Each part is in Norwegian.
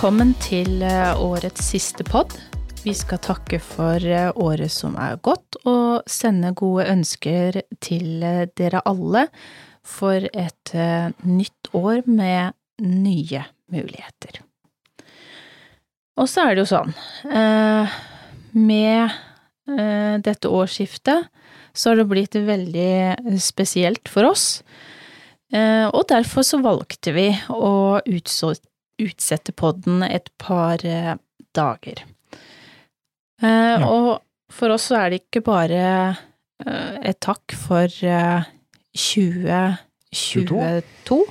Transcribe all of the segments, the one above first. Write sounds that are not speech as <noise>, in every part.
Velkommen til eh, årets siste pod. Vi skal takke for eh, året som er gått, og sende gode ønsker til eh, dere alle for et nytt år med nye muligheter. Og så er det jo sånn, med dette årsskiftet så har det blitt veldig spesielt for oss. Og derfor så valgte vi å utsette podden et par dager. Ja. Og for oss så er det ikke bare et takk for 2022,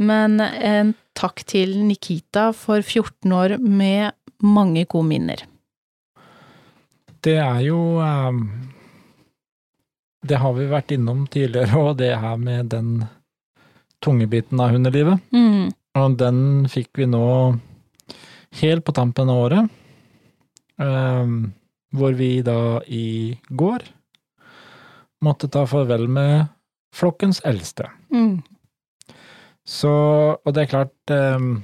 men en takk til Nikita for 14 år med mange gode minner. Det er jo Det har vi vært innom tidligere, og det her med den tunge biten av hundelivet. Mm. Og den fikk vi nå helt på tampen av året. Um, hvor vi da i går måtte ta farvel med flokkens eldste. Mm. Så Og det er klart um,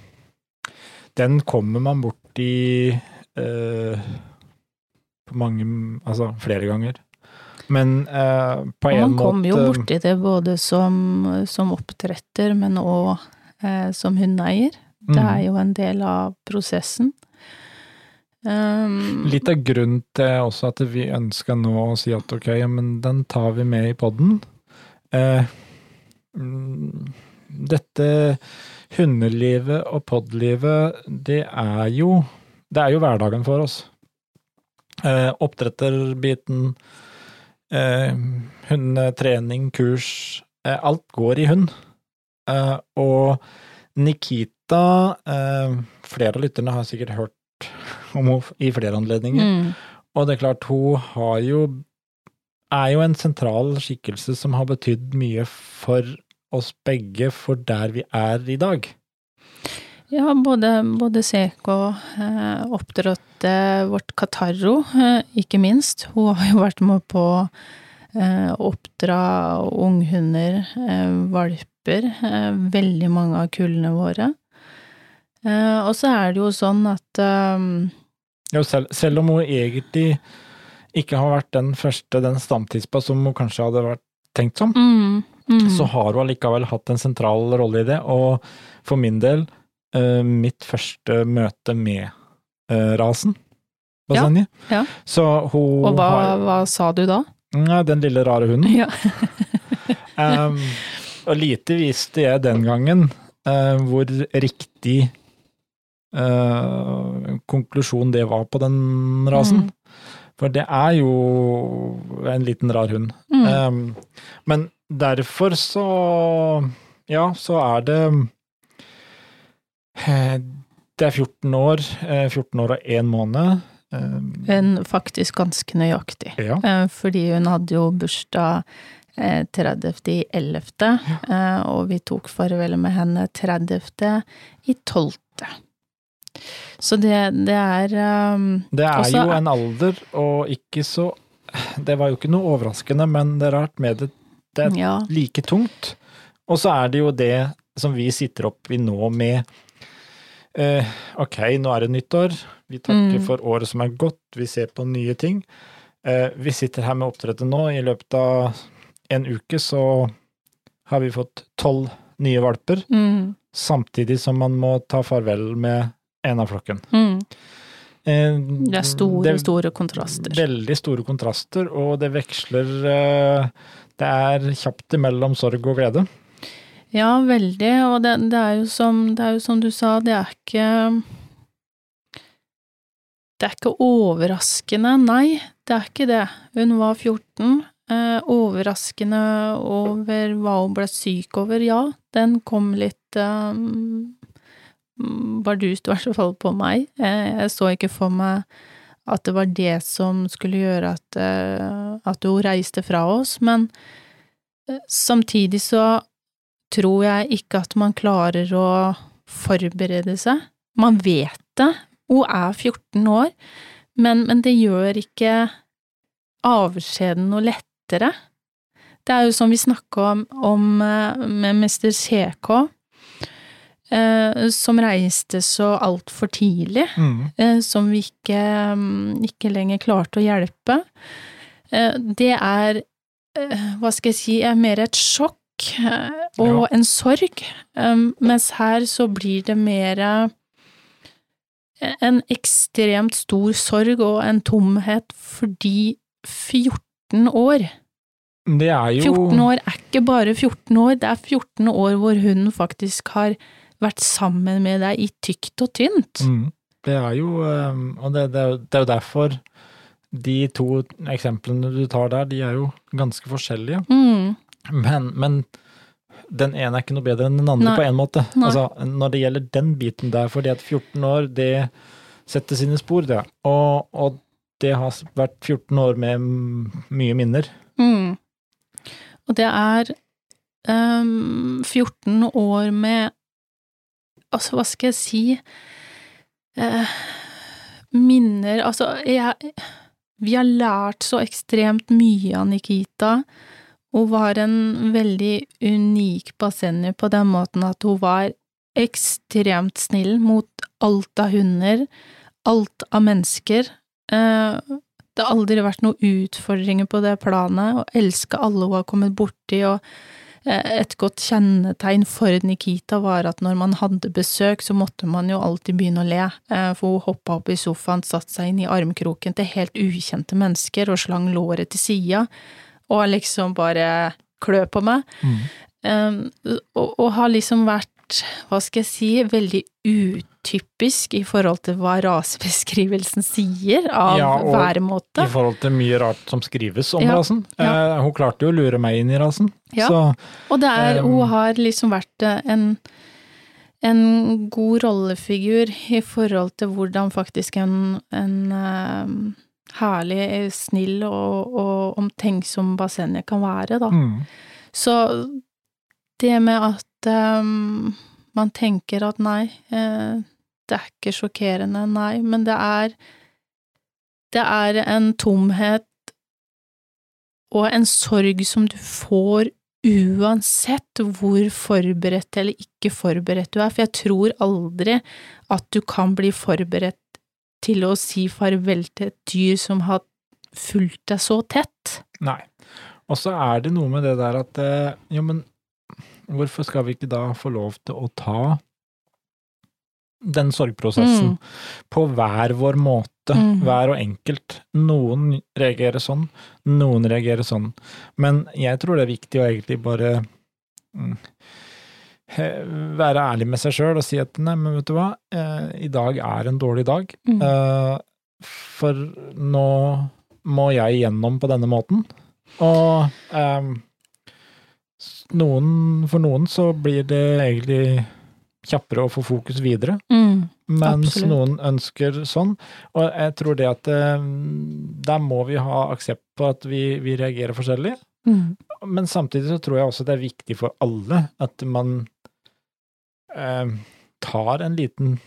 Den kommer man borti uh, på mange Altså flere ganger. Men uh, på en måte Man kommer jo borti det både som, som oppdretter, men òg uh, som hundeeier. Det er mm. jo en del av prosessen. Um, Litt av grunnen til også at vi ønska nå å si at ok, ja, men den tar vi med i poden. Eh, dette hundelivet og podlivet, det er jo Det er jo hverdagen for oss. Eh, oppdretterbiten, eh, hundetrening, kurs Alt går i hund. Og Nikita Flere av lytterne har sikkert hørt om henne i flere anledninger. Mm. Og det er klart, hun har jo er jo en sentral skikkelse som har betydd mye for oss begge, for der vi er i dag. Ja, både, både Seko eh, oppdratt eh, vårt Katarro, eh, ikke minst. Hun har jo vært med på eh, oppdra unghunder, eh, valper, eh, veldig mange av kullene våre. Eh, og så er det jo sånn at Jo, selv, selv, om hun egentlig ikke har vært den første, den stamtispa som hun kanskje hadde vært tenkt som, mm, mm. så har hun allikevel hatt en sentral rolle i det. Og for min del, mitt første møte med rasen, Basanje. Ja, ja. Så hun Og hva, har, hva sa du da? Ja, den lille rare hunden. Ja. <laughs> um, og lite visste jeg den gangen uh, hvor riktig uh, konklusjon det var på den rasen. Mm. For det er jo en liten rar hund. Mm. Um, men derfor så Ja, så er det eh, Det er 14 år. 14 år og én måned. Men faktisk ganske nøyaktig. Ja. Fordi hun hadde jo bursdag 30.11., ja. og vi tok farvel med henne 30. i 12. Så det, det er um, Det er også, jo en alder, og ikke så Det var jo ikke noe overraskende, men det er rart med det. Det er ja. like tungt. Og så er det jo det som vi sitter oppi nå med uh, Ok, nå er det nyttår. Vi takker mm. for året som er gått. Vi ser på nye ting. Eh, vi sitter her med oppdrettet nå. I løpet av en uke så har vi fått tolv nye valper. Mm. Samtidig som man må ta farvel med en av flokken. Mm. Eh, det er store, det er store kontraster. Veldig store kontraster, og det veksler eh, Det er kjapt imellom sorg og glede. Ja, veldig, og det, det, er som, det, er jo som, du sa, det er ikke Det er ikke overraskende, nei, det er ikke det. Hun var 14. Eh, overraskende over hva hun ble syk over, ja, den kom litt eh, bardust, i hvert fall på meg. Eh, jeg så ikke for meg at det var det som skulle gjøre at, eh, at hun reiste fra oss, men eh, samtidig så tror jeg ikke at man klarer å forberede seg. Man vet det, hun er 14 år, men, men det gjør ikke avskjeden noe lettere. Det er jo som vi snakka om, om, med mester CK, eh, som reiste så altfor tidlig, Mm. eh, som vi ikke, mm, ikke lenger klarte å hjelpe. Eh, det er, eh, hva skal jeg si, er mer et sjokk eh, og Ja. en sorg, eh, mens her så blir det mer eh, en ekstremt stor sorg og en tomhet fordi 14 år Det er jo 14 år er ikke bare 14 år, det er 14 år hvor hun faktisk har vært sammen med deg i tykt og tynt. Mm. Det er jo Og det, det, det er jo derfor de to eksemplene du tar der, de er jo ganske forskjellige. Mm. Men, men den ene er ikke noe bedre enn den andre Nei. på en måte. Altså, når det gjelder den biten der, fordi at 14 år, det setter sine spor, det. Og, og det har vært 14 år med mye minner. Mm. Og det er um, 14 år med Altså, hva skal jeg si uh, Minner Altså, jeg Vi har lært så ekstremt mye av Nikita. Hun var en veldig unik Basenji på den måten at hun var ekstremt snill mot alt av hunder, alt av mennesker. Eh, det har aldri vært noen utfordringer på det planet, og elske alle hun har kommet borti, og eh, et godt kjennetegn for Nikita var at når man hadde besøk, så måtte man jo alltid begynne å le, eh, for hun hoppa opp i sofaen, satte seg inn i armkroken til helt ukjente mennesker og slang låret til sida, og liksom bare klø på meg. Um, og, og har liksom vært, hva skal jeg si, veldig utypisk i forhold til hva rasebeskrivelsen sier av Ja, og væremåte. I forhold til mye rart som skrives om Ja, rasen. ja. Eh, hun klarte jo å lure meg inn i rasen. Ja. Så Og det er, Um, hun har liksom vært eh, en, en god rollefigur i forhold til hvordan faktisk en, en eh, herlig, snill og, og omtenksom bassenget kan være, da. mm. Så det med at um, man tenker at nei, eh, det er ikke sjokkerende, nei, men det er Det er en tomhet og en sorg som du får uansett hvor forberedt eller ikke forberedt du er, for jeg tror aldri at du kan bli forberedt til å si farvel til et dyr som har fulgt deg så tett. Nei. Og så er det noe med det der at eh, Jo, men hvorfor skal vi ikke da få lov til å ta den sorgprosessen Mm. på hver vår måte, Mm. hver og enkelt? Noen reagerer sånn, noen reagerer sånn. Men jeg tror det er viktig å egentlig bare mm, være ærlig med seg sjøl og si at nei, men vet du hva, eh, i dag er en dårlig dag. Mm. Eh, for nå må jeg gjennom på denne måten. Og ehm, noen, for noen så blir det egentlig kjappere å få fokus videre, Mm. mens Absolutt. noen ønsker sånn. Og jeg tror det at eh, der må vi ha aksept på at vi, vi reagerer forskjellig. Mm. Men samtidig så tror jeg også det er viktig for alle at man eh, tar en liten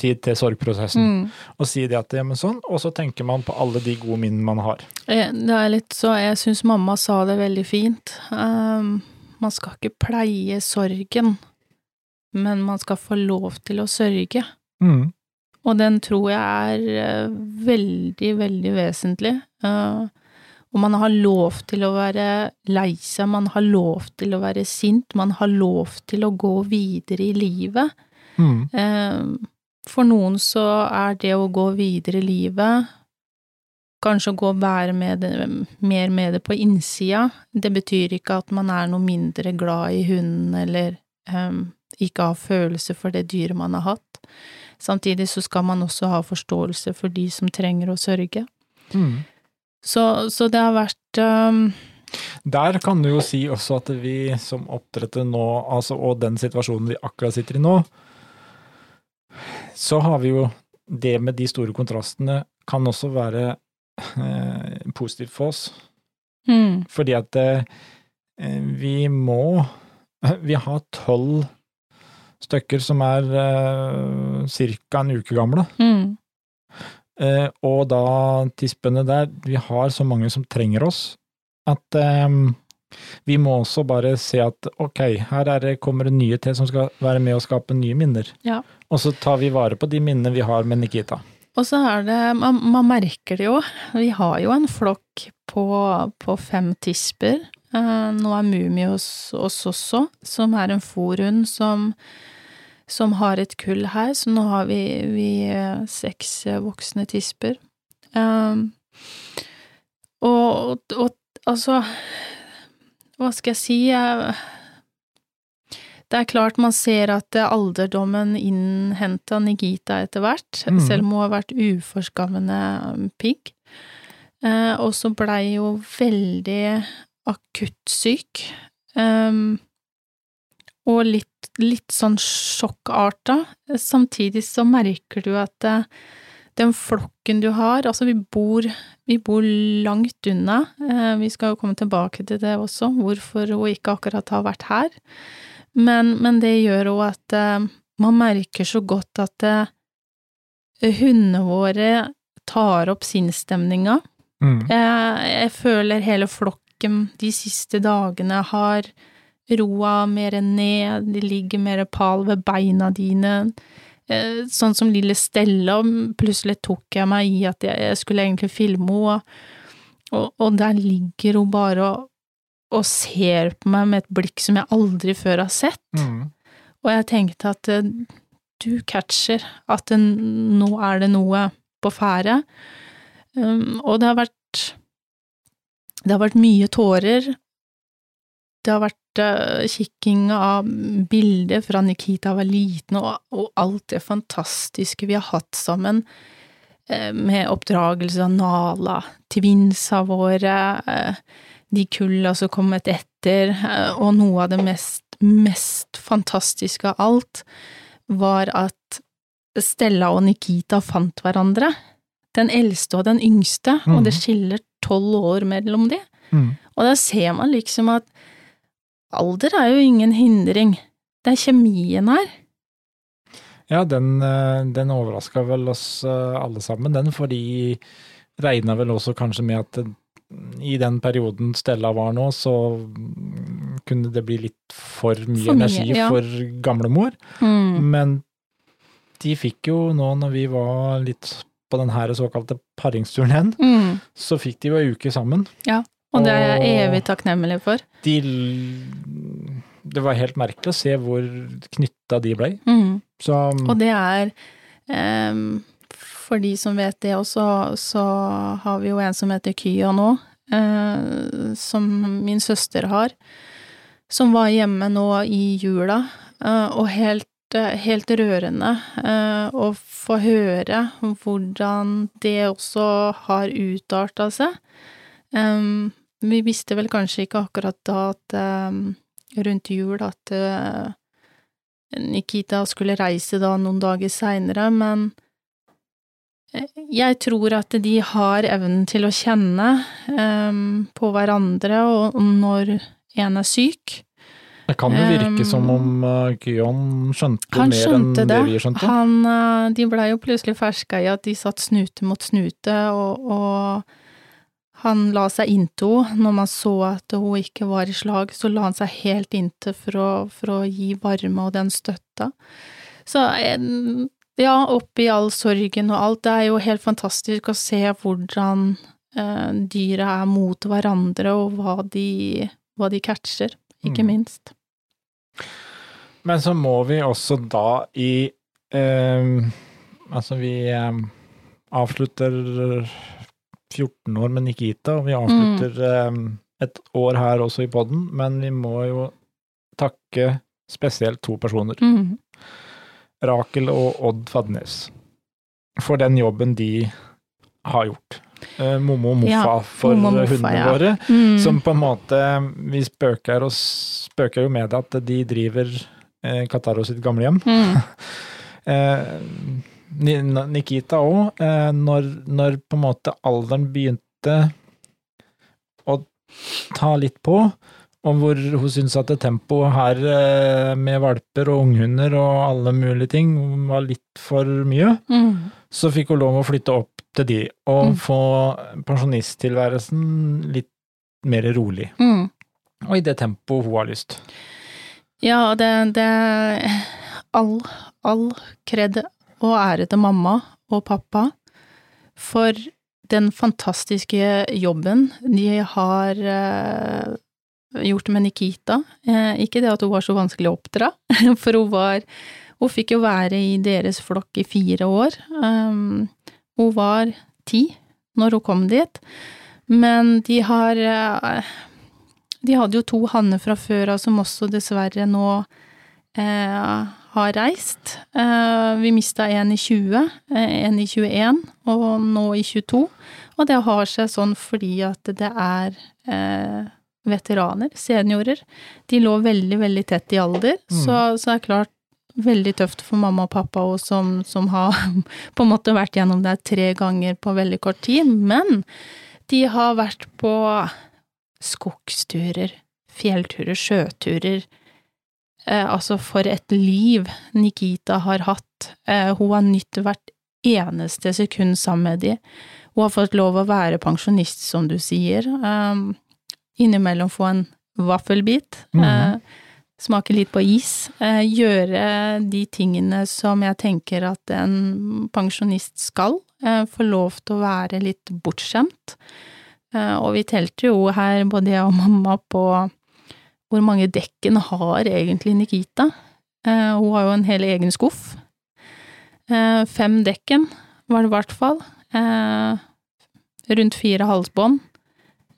tid til sorgprosessen, Mm. og sier det at ja, men sånn, og så tenker man på alle de gode minnene man har. Eh, Det er litt så, jeg syns mamma sa det veldig fint. Um, man skal ikke pleie sorgen, men man skal få lov til å sørge. Mm. Og den tror jeg er eh, veldig, veldig vesentlig. Eh, og man har lov til å være lei seg, man har lov til å være sint, man har lov til å gå videre i livet. Mm. Eh, For noen så er det å gå videre i livet kanskje gå og være med det, mer med det på innsida. Det betyr ikke at man er noe mindre glad i hunden eller um, ikke har følelse for det dyret man har hatt. Samtidig så skal man også ha forståelse for de som trenger å sørge. Mm. Så, så det har vært um Der kan du jo si også at vi som oppdretter nå, altså, og den situasjonen vi akkurat sitter i nå, så har vi jo det med de store kontrastene kan også være eh, positivt for oss. mm, Fordi at eh, vi må Vi har tolv stykker som er eh, ca. en uke gamle. mm, og da tispene der, vi har så mange som trenger oss, at eh, Vi må også bare se at ok, her er det, kommer det nye til som skal være med å skape nye minner. Ja. Og så tar vi vare på de minnene vi har med Nikita. Og så er det, man, man merker det jo, vi har jo en flokk på, på fem tisper. Eh, nå er mumi hos oss også, som er en forhund som, som har et kull her, så nå har vi, vi eh, seks eh, voksne tisper. Um, og, og altså Hva skal jeg si? Jeg, det er klart man ser at alderdommen innhenta Nigita etter hvert, mm. selv om hun har vært uforskammende pigg. Eh, og så blei hun veldig akutt syk. Um, og litt, litt sånn sjokkarta. Samtidig så merker du at eh, den flokken du har Altså, vi bor, vi bor langt unna. Eh, vi skal jo komme tilbake til det også, hvorfor hun ikke akkurat har vært her. Men, men det gjør jo at eh, man merker så godt at hundene våre tar opp sinnsstemninga. Mm. Jeg føler hele flokken de siste dagene har roa mer ned, de ligger mer pal ved beina dine. Eh, Sånn som lille Stella, plutselig tok jeg meg i at jeg, skulle egentlig filme henne, og, og, og der ligger hun bare og, og ser på meg med et blikk som jeg aldri før har sett. Mm. Og jeg tenkte at eh, du catcher at det, nå er det noe på ferde. Um, og det har vært Det har vært mye tårer. Det har vært uh, kikking av bilder fra Nikita var liten, og, og alt det fantastiske vi har hatt sammen. Uh, Med oppdragelse av Nala, tvinsa våre, uh, de kulla som kommet etter, og noe av det mest, mest fantastiske av alt var at Stella og Nikita fant hverandre. Den eldste og den yngste, og det skiller tolv år mellom de. Mm. Og da ser man liksom at alder er jo ingen hindring. Det er kjemien her. Ja, den, eh, den overraska vel oss eh, alle sammen, den, fordi regna vel også kanskje med at i den perioden Stella var nå, så mm, kunne det bli litt for mye, For mye, energi ja. for gamlemor. Mm. Men de fikk jo nå når vi var litt på den her såkalte paringsturneen, Mm. så fikk de jo ei uke sammen. Og det er jeg evig takknemlig for. De Det var helt merkelig å se hvor knytta de blei. Mm. Så Og det er um, For de som vet det også, så har vi jo en som heter Kya nå, uh, som min søster har, som var hjemme nå i jula, uh, og helt, helt rørende eh, å få høre hvordan det også har utarta seg. Em, vi visste vel kanskje ikke akkurat da at em, rundt jul at eh, Nikita skulle reise da noen dager seinere, men eh, jeg tror at de har evnen til å kjenne um, på hverandre, og når en er syk. det kan jo virke Um, som om uh, Kyon skjønte mer skjønte enn det det. vi skjønte. Han, eh, de blei jo plutselig ferska i at de satt snute mot snute, og, og han la seg inntil henne. Når man så at hun ikke var i slag, så la han seg helt inntil for å, for å gi varme og den støtta. Så ja, oppi all sorgen og alt, det er jo helt fantastisk å se hvordan eh, dyra er mot hverandre, og hva de, hva de catcher, ikke Mm. minst. Men så må vi også da i eh, Altså, vi eh, avslutter 14 år med Nikita, og vi avslutter eh, et år her også i podden, men vi må jo takke spesielt to personer. Mm. Rakel og Odd Fadnes. For den jobben de har gjort. Eh, Momo og Moffa Ja, for Momo hundene ja. våre. Mm. Som på en måte Vi spøker, og spøker jo med det at de driver eh, Kataro sitt gamlehjem. Mm. <laughs> Eh, Nikita òg, eh, når, når på en måte alderen begynte å ta litt på, og hvor hun syntes at tempoet her eh, med valper og unghunder og alle mulige ting var litt for mye, Mm. så fikk hun lov å flytte opp til de, og Mm. få pensjonisttilværelsen litt mer rolig. Mm. og i det tempoet hun har lyst. Ja, det, det All, all kred og ære til mamma og pappa for den fantastiske jobben de har eh, gjort med Nikita. Eh, ikke det at hun var så vanskelig å oppdra, <laughs> for hun var Hun fikk jo være i deres flokk i fire år. Um, hun var ti når hun kom dit, men de har eh, De hadde jo to hanner fra før av som også dessverre nå eh, har reist. Eh, vi mista en i 20, eh, en i 21 og nå i 22. Og det har seg sånn fordi at det er eh, veteraner, seniorer. De lå veldig, veldig tett i alder, Mm. så, så er det klart veldig tøft for mamma og pappa også, som, som har <laughs> på en måte vært gjennom det tre ganger på veldig kort tid. Men de har vært på skogsturer, fjellturer, sjøturer. Eh, altså, for et liv Nikita har hatt. Eh, hun har nytt hvert eneste sekund sammen med de. Hun har fått lov å være pensjonist, som du sier. Um, innimellom få en vaffelbit. Mm. eh, smake litt på is. Eh, gjøre de tingene som jeg tenker at en pensjonist skal. Få lov til å være litt bortskjemt. Eh, og vi telte jo her, både jeg og mamma, på hvor mange dekken har egentlig Nikita. Eh, hun har jo en hel egen skuff. Eh, fem dekken var det i hvert fall. Eh, rundt fire halsbånd.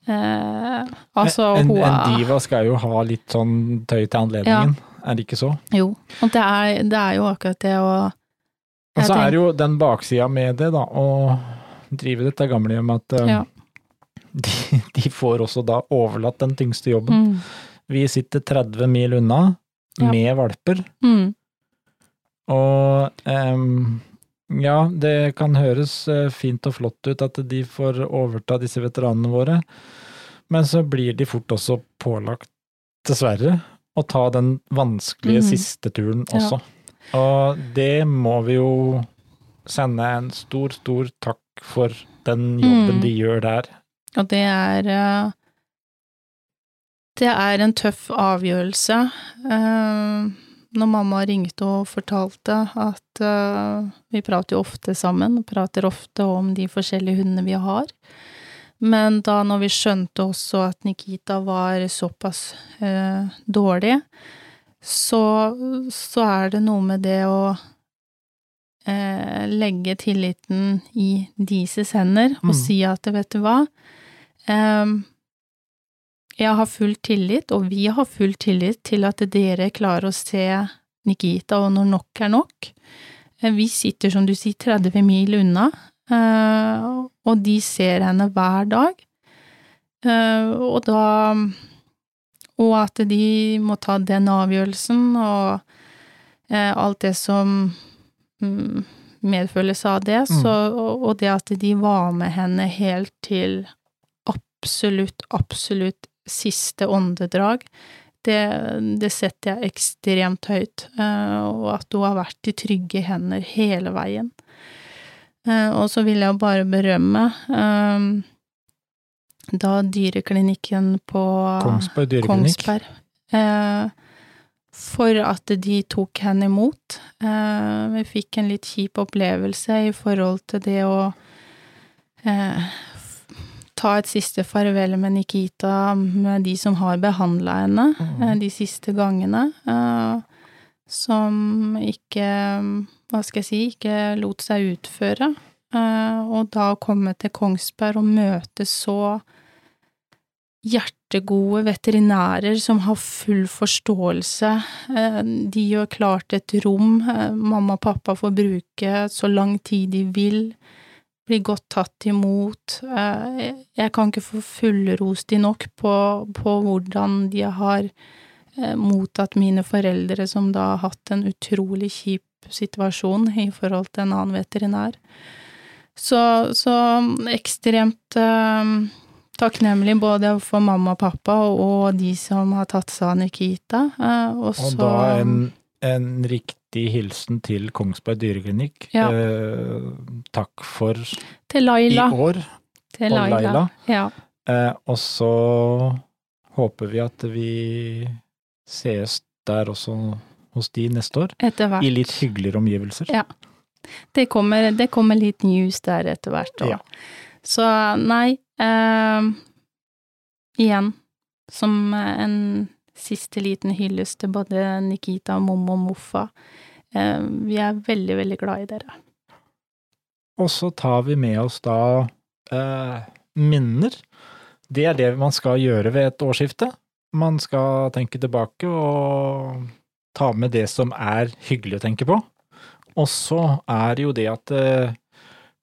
Eh, altså, en, hun en diva skal jo ha litt sånn tøy til anledningen, er det ikke så? Jo, og det er, det er jo akkurat det å Og så er jo den baksida med det, da, å drive dette gamlehjemmet, at eh, Ja. <laughs> de, de får også da overlatt den tyngste jobben. mm, Vi sitter 30 mil unna, Ja. med valper, mm, og um, ja, det kan høres eh, fint og flott ut at de får overta disse veteranene våre, men så blir de fort også pålagt, dessverre, å ta den vanskelige mm. siste turen Ja. også. Og det må vi jo sende en stor, stor takk for den jobben Mm. de gjør der. Og det er eh, Det er en tøff avgjørelse. Eh, Når mamma ringte og fortalte at eh, Vi prater jo ofte sammen, prater ofte om de forskjellige hundene vi har. Men da når vi skjønte også at Nikita var såpass eh, dårlig, så, så er det noe med det å eh, legge tilliten i deres hender og Mm. si at vet du hva, Ehm, jeg har full tillit, og vi har full tillit til at dere klarer å se Nikita, og når nok er nok. Eh, Vi sitter, som du sier, 30 mil unna, eh, og de ser henne hver dag. Eh, Og da Og at de må ta den avgjørelsen, og alt det som medfølelse medføles av det, Mm. så, og det at de var med henne helt til absolutt, absolutt siste åndedrag, det, det setter jeg ekstremt høyt, eh, og at hun har vært i trygge hender hele veien. Eh, Og så vil jeg bare berømme eh, da dyreklinikken på Kongsberg dyreklinikk. Kongsberg. For at de tok henne imot. Vi fikk en litt kjip opplevelse i forhold til det å ta et siste farvel med Nikita med de som har behandla henne eh, de siste gangene. Eh, som ikke, hva skal jeg si, ikke lot seg utføre. Eh, og da komme til Kongsberg og møte så hjertegode veterinærer som har full forståelse. De gjør klart et rom. Mamma og pappa får bruke så lang tid de vil. Blir godt tatt imot. Eh, Jeg kan ikke få fullrost de nok på, på hvordan de har eh, mottatt mine foreldre, som da har hatt en utrolig kjip situasjon i forhold til en annen veterinær. Så, så ekstremt eh, takknemlig både for mamma og pappa og de som har tatt seg av Nikita. eh, og Og så da en, en riktig hilsen til Kongsberg dyreklinikk. Ja. Eh, takk for til Laila. i år. til og Laila. Laila. Ja. Eh, og så håper vi at vi sees der også hos de neste år. Etter hvert. I litt hyggeligere omgivelser. Ja. Det kommer, det kommer litt news der etter hvert òg. Ja. Så nei eh, Igjen, som en siste liten hyllest til både Nikita, Mommo og Moffa. Eh, vi er veldig, veldig glad i dere. Og så tar vi med oss da eh, minner. Det er det man skal gjøre ved et årsskifte. Man skal tenke tilbake og ta med det som er hyggelig å tenke på. Og så er det jo det at eh,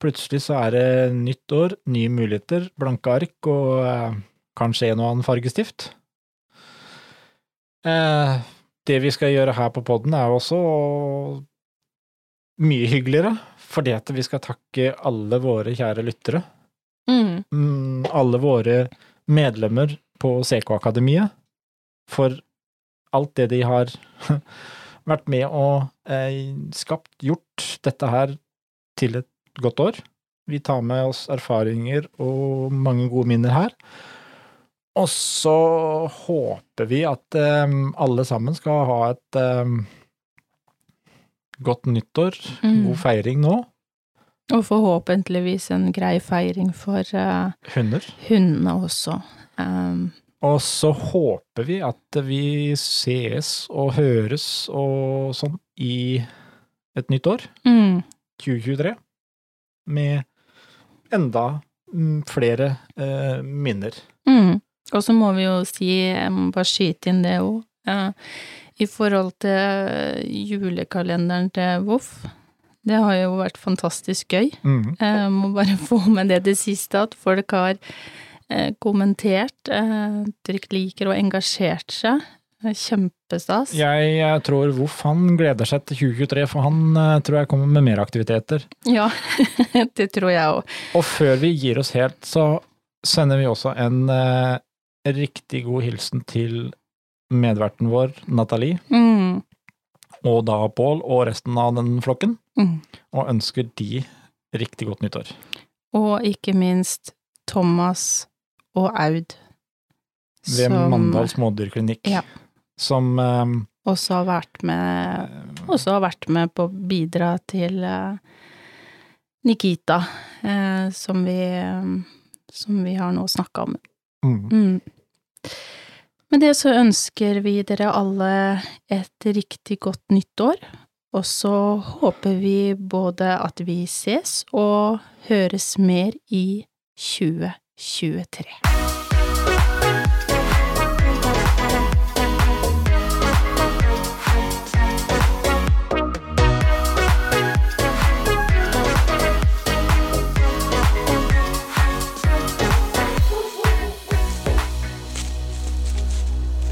plutselig så er det nytt år, nye muligheter, blanke ark og eh, kanskje en og annen fargestift. Eh, det vi skal gjøre her på podden er også mye hyggeligere, fordi at vi skal takke alle våre kjære lyttere. Mm. Mm, alle våre medlemmer på CK-akademiet for alt det de har <laughs> vært med og eh, skapt, gjort dette her til et godt år. Vi tar med oss erfaringer og mange gode minner her. Og så håper vi at eh, alle sammen skal ha et eh, godt nyttår, Mm. god feiring nå. Og forhåpentligvis en grei feiring for eh, Hunder. hundene også. Um, Og så håper vi at vi ses og høres og sånn i et nytt år, mm. 2023, med enda mm, flere eh, minner. Mm. Og så må vi jo si, jeg må bare skyte inn det òg, i forhold til julekalenderen til Voff. Det har jo vært fantastisk gøy. Mm. Jeg må bare få med det det siste, at folk har eh, kommentert, trygt liker og engasjert seg. Eh, Kjempestas. Jeg, jeg tror Voff han gleder seg til 2023, for han eh, tror jeg kommer med mer aktiviteter. Ja, <laughs> det tror jeg òg. Og før vi gir oss helt, så sender vi også en eh, riktig god hilsen til medverten vår, Nathalie, Mm. og da Pål og resten av den flokken, Mm. og ønsker de riktig godt nyttår. Og ikke minst Thomas og Aud. Ved som Mandal smådyrklinikk, Ja. som eh, også har vært med også har vært med på å bidra til eh, Nikita, eh, som vi eh, som vi har nå snakka om. Mm, Mm. Med det så ønsker vi dere alle et riktig godt nytt år. og så håper vi både at vi ses og høres mer i 2023.